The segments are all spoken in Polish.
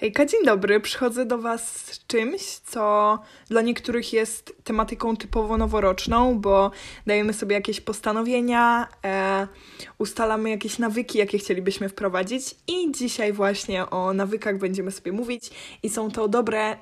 Hejka, dzień dobry. Przychodzę do Was z czymś, co dla niektórych jest tematyką typowo noworoczną, bo dajemy sobie jakieś postanowienia, e, ustalamy jakieś nawyki, jakie chcielibyśmy wprowadzić, i dzisiaj właśnie o nawykach będziemy sobie mówić. I są to dobre,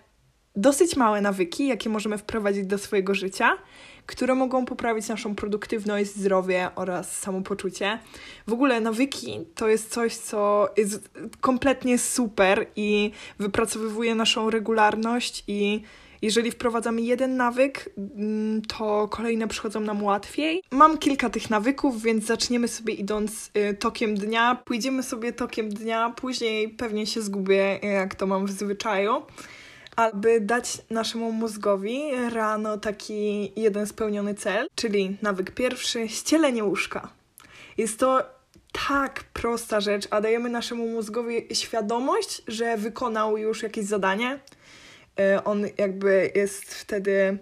dosyć małe nawyki, jakie możemy wprowadzić do swojego życia które mogą poprawić naszą produktywność, zdrowie oraz samopoczucie. W ogóle nawyki to jest coś, co jest kompletnie super i wypracowywuje naszą regularność i jeżeli wprowadzamy jeden nawyk, mm, to kolejne przychodzą nam łatwiej. Mam kilka tych nawyków, więc zaczniemy sobie idąc y, tokiem dnia. Pójdziemy sobie tokiem dnia, później pewnie się zgubię, jak to mam w zwyczaju aby dać naszemu mózgowi rano taki jeden spełniony cel, czyli nawyk pierwszy ścielenie łóżka. Jest to tak prosta rzecz, a dajemy naszemu mózgowi świadomość, że wykonał już jakieś zadanie. E, on jakby jest wtedy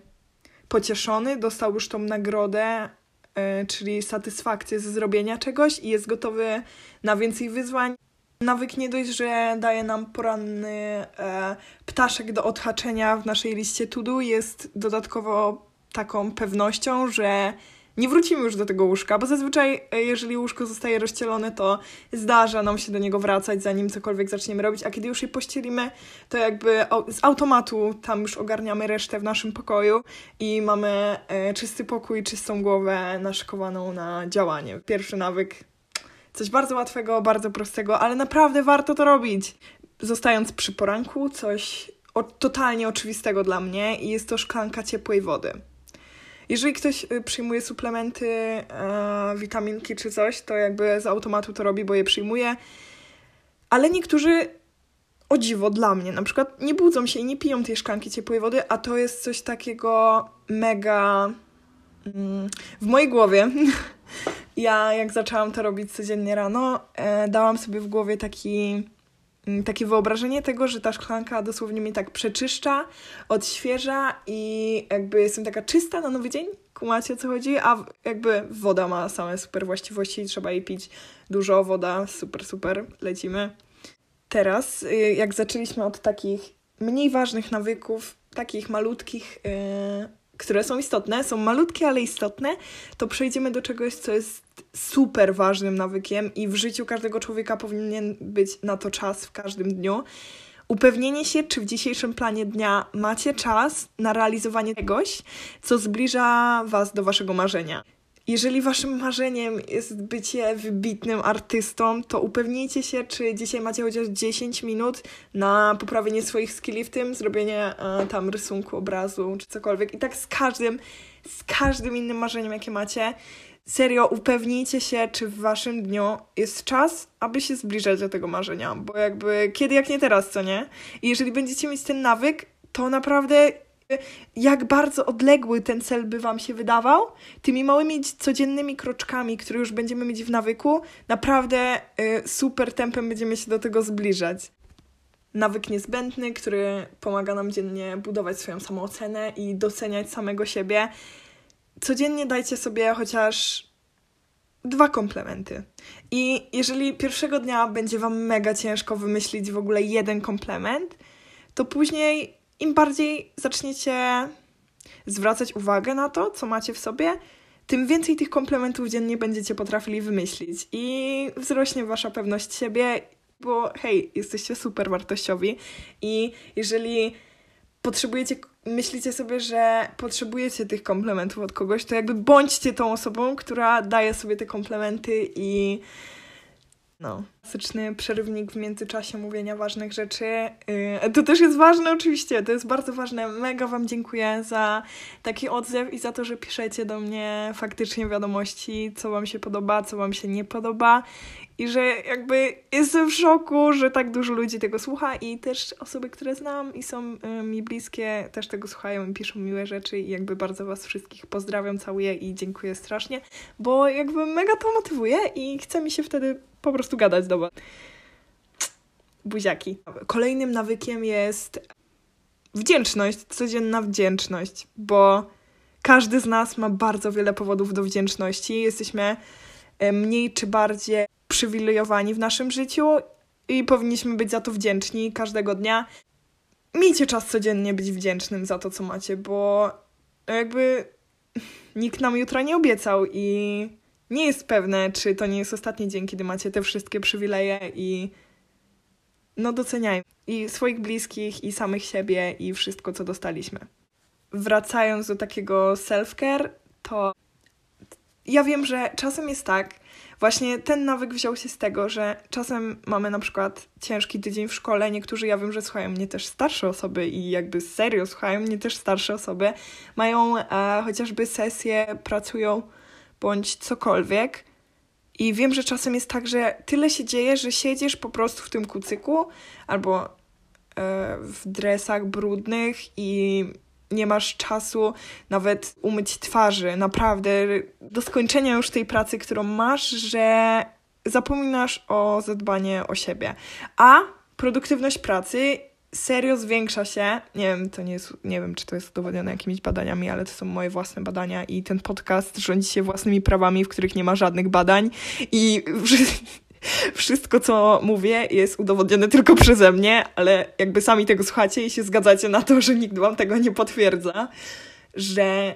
pocieszony, dostał już tą nagrodę, e, czyli satysfakcję ze zrobienia czegoś i jest gotowy na więcej wyzwań. Nawyk nie dość, że daje nam poranny e, ptaszek do odhaczenia w naszej liście to jest dodatkowo taką pewnością, że nie wrócimy już do tego łóżka, bo zazwyczaj, e, jeżeli łóżko zostaje rozcielone, to zdarza nam się do niego wracać, zanim cokolwiek zaczniemy robić, a kiedy już je pościelimy, to jakby z automatu tam już ogarniamy resztę w naszym pokoju i mamy e, czysty pokój, czystą głowę naszykowaną na działanie. Pierwszy nawyk Coś bardzo łatwego, bardzo prostego, ale naprawdę warto to robić. Zostając przy poranku, coś o, totalnie oczywistego dla mnie i jest to szklanka ciepłej wody. Jeżeli ktoś y, przyjmuje suplementy, e, witaminki czy coś, to jakby z automatu to robi, bo je przyjmuje. Ale niektórzy, o dziwo dla mnie, na przykład nie budzą się i nie piją tej szklanki ciepłej wody, a to jest coś takiego mega. Mm, w mojej głowie ja jak zaczęłam to robić codziennie rano, e, dałam sobie w głowie taki, mm, takie wyobrażenie tego, że ta szklanka dosłownie mnie tak przeczyszcza, odświeża i jakby jestem taka czysta na nowy dzień. Kumacie o co chodzi? A jakby woda ma same super właściwości trzeba jej pić dużo. Woda, super, super, lecimy. Teraz, y, jak zaczęliśmy od takich mniej ważnych nawyków, takich malutkich, yy, które są istotne, są malutkie, ale istotne, to przejdziemy do czegoś, co jest super ważnym nawykiem i w życiu każdego człowieka powinien być na to czas w każdym dniu. Upewnienie się, czy w dzisiejszym planie dnia macie czas na realizowanie czegoś, co zbliża Was do Waszego marzenia. Jeżeli waszym marzeniem jest bycie wybitnym artystą, to upewnijcie się, czy dzisiaj macie chociaż 10 minut na poprawienie swoich skilli w tym, zrobienie e, tam rysunku, obrazu czy cokolwiek. I tak z każdym, z każdym innym marzeniem, jakie macie. Serio, upewnijcie się, czy w waszym dniu jest czas, aby się zbliżać do tego marzenia, bo jakby kiedy jak nie teraz, co nie? I jeżeli będziecie mieć ten nawyk, to naprawdę jak bardzo odległy ten cel by Wam się wydawał, tymi małymi codziennymi kroczkami, które już będziemy mieć w nawyku, naprawdę y, super tempem będziemy się do tego zbliżać. Nawyk niezbędny, który pomaga nam dziennie budować swoją samoocenę i doceniać samego siebie. Codziennie dajcie sobie chociaż dwa komplementy. I jeżeli pierwszego dnia będzie Wam mega ciężko wymyślić w ogóle jeden komplement, to później im bardziej zaczniecie zwracać uwagę na to, co macie w sobie, tym więcej tych komplementów dziennie będziecie potrafili wymyślić. I wzrośnie wasza pewność siebie, bo hej, jesteście super wartościowi. I jeżeli potrzebujecie, myślicie sobie, że potrzebujecie tych komplementów od kogoś, to jakby bądźcie tą osobą, która daje sobie te komplementy i no. Klasyczny przerywnik w międzyczasie mówienia ważnych rzeczy. Yy, to też jest ważne oczywiście, to jest bardzo ważne. Mega Wam dziękuję za taki odzew i za to, że piszecie do mnie faktycznie wiadomości, co Wam się podoba, co Wam się nie podoba. I że jakby jestem w szoku, że tak dużo ludzi tego słucha i też osoby, które znam i są y, mi bliskie, też tego słuchają i piszą miłe rzeczy i jakby bardzo Was wszystkich pozdrawiam, całuję i dziękuję strasznie, bo jakby mega to motywuje i chce mi się wtedy po prostu gadać do Was. Buziaki. Kolejnym nawykiem jest wdzięczność, codzienna wdzięczność, bo każdy z nas ma bardzo wiele powodów do wdzięczności. Jesteśmy e, mniej czy bardziej przywilejowani w naszym życiu i powinniśmy być za to wdzięczni każdego dnia. Miejcie czas codziennie być wdzięcznym za to, co macie, bo jakby nikt nam jutra nie obiecał i nie jest pewne, czy to nie jest ostatni dzień, kiedy macie te wszystkie przywileje i no doceniajmy i swoich bliskich, i samych siebie, i wszystko, co dostaliśmy. Wracając do takiego self-care, to ja wiem, że czasem jest tak, właśnie ten nawyk wziął się z tego, że czasem mamy na przykład ciężki tydzień w szkole. Niektórzy, ja wiem, że słuchają mnie też starsze osoby i jakby serio słuchają mnie też starsze osoby. Mają e, chociażby sesje, pracują bądź cokolwiek. I wiem, że czasem jest tak, że tyle się dzieje, że siedzisz po prostu w tym kucyku albo e, w dresach brudnych i nie masz czasu nawet umyć twarzy, naprawdę do skończenia już tej pracy, którą masz, że zapominasz o zadbanie o siebie. A produktywność pracy serio zwiększa się. Nie wiem, to nie jest, nie wiem, czy to jest udowodnione jakimiś badaniami, ale to są moje własne badania i ten podcast rządzi się własnymi prawami, w których nie ma żadnych badań i wszystko, co mówię, jest udowodnione tylko przeze mnie, ale jakby sami tego słuchacie i się zgadzacie na to, że nikt wam tego nie potwierdza, że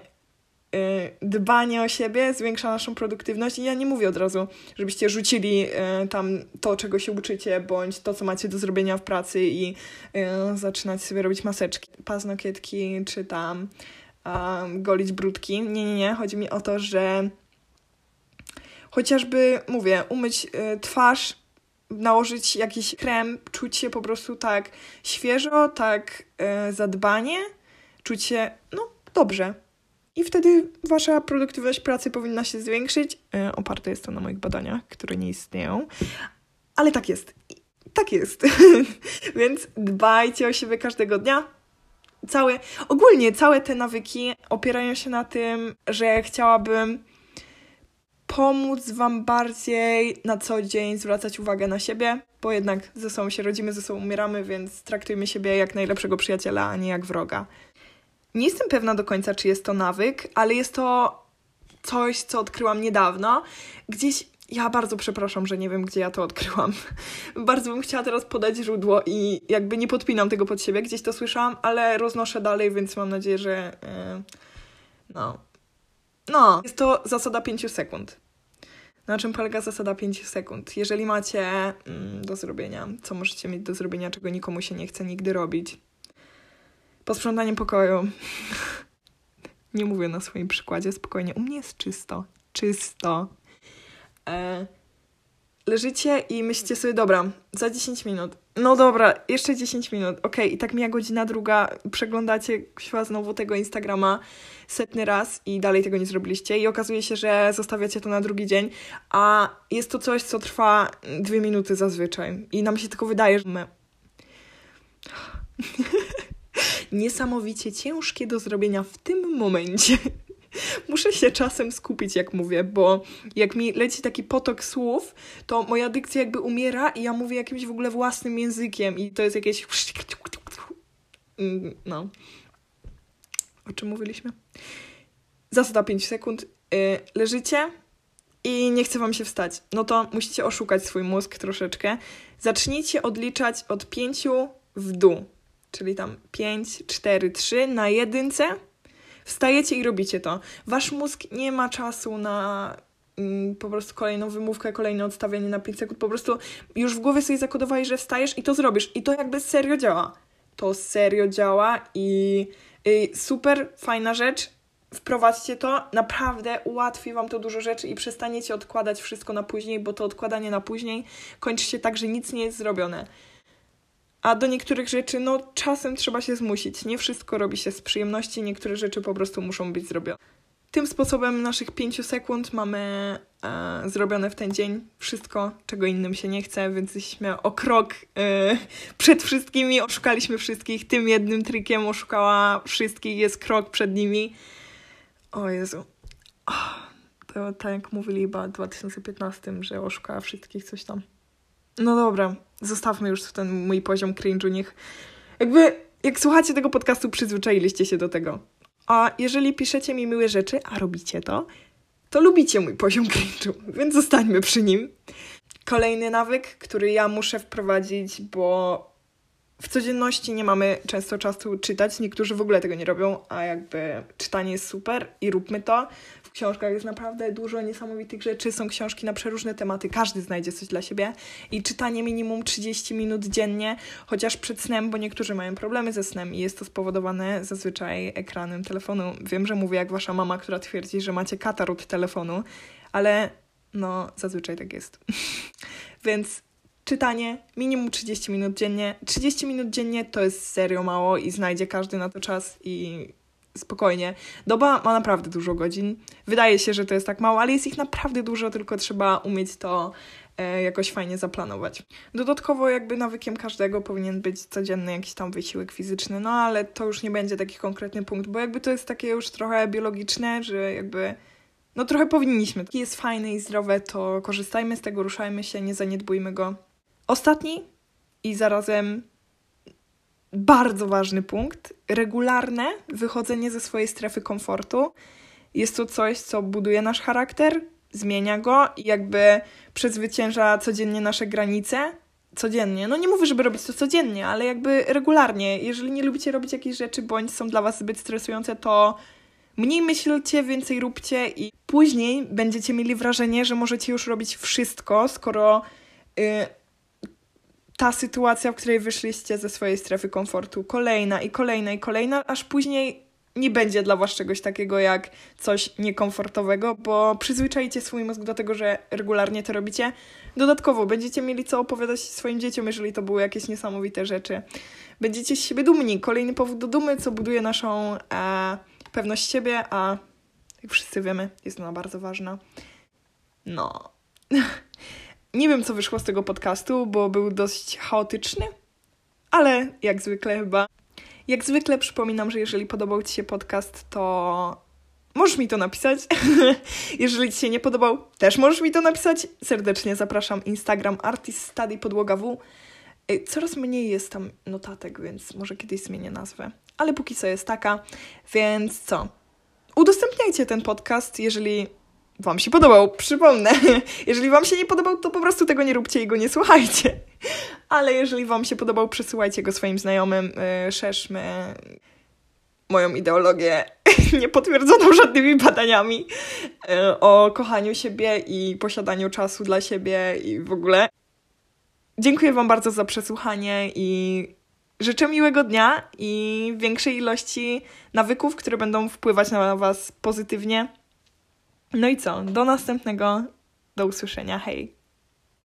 dbanie o siebie zwiększa naszą produktywność i ja nie mówię od razu, żebyście rzucili y, tam to, czego się uczycie, bądź to, co macie do zrobienia w pracy i y, zaczynać sobie robić maseczki, paznokietki, czy tam golić brudki. Nie, nie, nie. Chodzi mi o to, że chociażby, mówię, umyć y, twarz, nałożyć jakiś krem, czuć się po prostu tak świeżo, tak y, zadbanie, czuć się, no, dobrze. I wtedy wasza produktywność pracy powinna się zwiększyć. Y, oparte jest to na moich badaniach, które nie istnieją. Ale tak jest. Tak jest. Więc dbajcie o siebie każdego dnia. Całe, ogólnie całe te nawyki opierają się na tym, że chciałabym pomóc Wam bardziej na co dzień zwracać uwagę na siebie, bo jednak ze sobą się rodzimy, ze sobą umieramy, więc traktujmy siebie jak najlepszego przyjaciela, a nie jak wroga. Nie jestem pewna do końca, czy jest to nawyk, ale jest to coś, co odkryłam niedawno. Gdzieś ja bardzo przepraszam, że nie wiem, gdzie ja to odkryłam. bardzo bym chciała teraz podać źródło i jakby nie podpinam tego pod siebie, gdzieś to słyszałam, ale roznoszę dalej, więc mam nadzieję, że yy, no, no, jest to zasada 5 sekund. Na czym polega zasada 5 sekund? Jeżeli macie mm, do zrobienia, co możecie mieć do zrobienia, czego nikomu się nie chce nigdy robić? Posprzątanie pokoju. nie mówię na swoim przykładzie, spokojnie. U mnie jest czysto. Czysto. E, leżycie i myślicie sobie, dobra, za 10 minut. No dobra, jeszcze 10 minut. Okej, okay, i tak mija godzina druga, przeglądacie chyba znowu tego Instagrama setny raz i dalej tego nie zrobiliście i okazuje się, że zostawiacie to na drugi dzień, a jest to coś, co trwa dwie minuty zazwyczaj i nam się tylko wydaje, że my... Niesamowicie ciężkie do zrobienia w tym momencie. Muszę się czasem skupić, jak mówię, bo jak mi leci taki potok słów, to moja dykcja jakby umiera i ja mówię jakimś w ogóle własnym językiem i to jest jakieś... No. O czym mówiliśmy? Zasada 5 sekund. Yy, leżycie i nie chce wam się wstać. No to musicie oszukać swój mózg troszeczkę. Zacznijcie odliczać od 5 w dół. Czyli tam 5, 4, 3 na jedynce Wstajecie i robicie to. Wasz mózg nie ma czasu na mm, po prostu kolejną wymówkę, kolejne odstawienie na 5 sekund. Po prostu już w głowie sobie zakodowałeś, że wstajesz i to zrobisz. I to jakby serio działa. To serio działa i super fajna rzecz. Wprowadźcie to, naprawdę ułatwi Wam to dużo rzeczy i przestaniecie odkładać wszystko na później, bo to odkładanie na później kończy się tak, że nic nie jest zrobione. A do niektórych rzeczy, no czasem trzeba się zmusić. Nie wszystko robi się z przyjemności, niektóre rzeczy po prostu muszą być zrobione. Tym sposobem naszych 5 sekund mamy e, zrobione w ten dzień wszystko, czego innym się nie chce, więc jesteśmy o krok e, przed wszystkimi, oszukaliśmy wszystkich. Tym jednym trikiem oszukała wszystkich, jest krok przed nimi. O Jezu. Oh, to tak jak mówili chyba w 2015, że oszukała wszystkich coś tam. No dobra, zostawmy już ten mój poziom cringe'u, niech... Jakby, jak słuchacie tego podcastu, przyzwyczailiście się do tego. A jeżeli piszecie mi miłe rzeczy, a robicie to, to lubicie mój poziom cringe'u, więc zostańmy przy nim. Kolejny nawyk, który ja muszę wprowadzić, bo w codzienności nie mamy często czasu czytać. Niektórzy w ogóle tego nie robią, a jakby czytanie jest super i róbmy to. W książkach jest naprawdę dużo niesamowitych rzeczy. Są książki na przeróżne tematy, każdy znajdzie coś dla siebie. I czytanie minimum 30 minut dziennie, chociaż przed snem, bo niektórzy mają problemy ze snem i jest to spowodowane zazwyczaj ekranem telefonu. Wiem, że mówię jak wasza mama, która twierdzi, że macie katar od telefonu, ale no zazwyczaj tak jest. Więc czytanie minimum 30 minut dziennie. 30 minut dziennie to jest serio mało i znajdzie każdy na to czas i spokojnie. Doba ma naprawdę dużo godzin. Wydaje się, że to jest tak mało, ale jest ich naprawdę dużo, tylko trzeba umieć to e, jakoś fajnie zaplanować. Dodatkowo jakby nawykiem każdego powinien być codzienny jakiś tam wysiłek fizyczny, no ale to już nie będzie taki konkretny punkt, bo jakby to jest takie już trochę biologiczne, że jakby no trochę powinniśmy. Jest fajne i zdrowe, to korzystajmy z tego, ruszajmy się, nie zaniedbujmy go. Ostatni i zarazem bardzo ważny punkt regularne wychodzenie ze swojej strefy komfortu. Jest to coś, co buduje nasz charakter, zmienia go i jakby przezwycięża codziennie nasze granice. Codziennie. No nie mówię, żeby robić to codziennie, ale jakby regularnie. Jeżeli nie lubicie robić jakichś rzeczy, bądź są dla was zbyt stresujące, to mniej myślcie, więcej róbcie i później będziecie mieli wrażenie, że możecie już robić wszystko, skoro y, ta sytuacja, w której wyszliście ze swojej strefy komfortu, kolejna i kolejna i kolejna, aż później nie będzie dla Was czegoś takiego jak coś niekomfortowego, bo przyzwyczajcie swój mózg do tego, że regularnie to robicie. Dodatkowo będziecie mieli co opowiadać swoim dzieciom, jeżeli to były jakieś niesamowite rzeczy. Będziecie z siebie dumni. Kolejny powód do dumy, co buduje naszą e, pewność siebie, a jak wszyscy wiemy, jest ona bardzo ważna. No. Nie wiem, co wyszło z tego podcastu, bo był dość chaotyczny, ale jak zwykle chyba. Jak zwykle przypominam, że jeżeli podobał Ci się podcast, to możesz mi to napisać. jeżeli Ci się nie podobał, też możesz mi to napisać. Serdecznie zapraszam Instagram Artist Study Podłoga W. Coraz mniej jest tam notatek, więc może kiedyś zmienię nazwę. Ale póki co jest taka, więc co? Udostępniajcie ten podcast, jeżeli Wam się podobał, przypomnę. Jeżeli Wam się nie podobał, to po prostu tego nie róbcie i go nie słuchajcie. Ale jeżeli Wam się podobał, przesyłajcie go swoim znajomym, yy, szerzmy moją ideologię niepotwierdzoną żadnymi badaniami yy, o kochaniu siebie i posiadaniu czasu dla siebie i w ogóle. Dziękuję Wam bardzo za przesłuchanie i życzę miłego dnia i większej ilości nawyków, które będą wpływać na Was pozytywnie no i co? Do następnego. Do usłyszenia. Hej.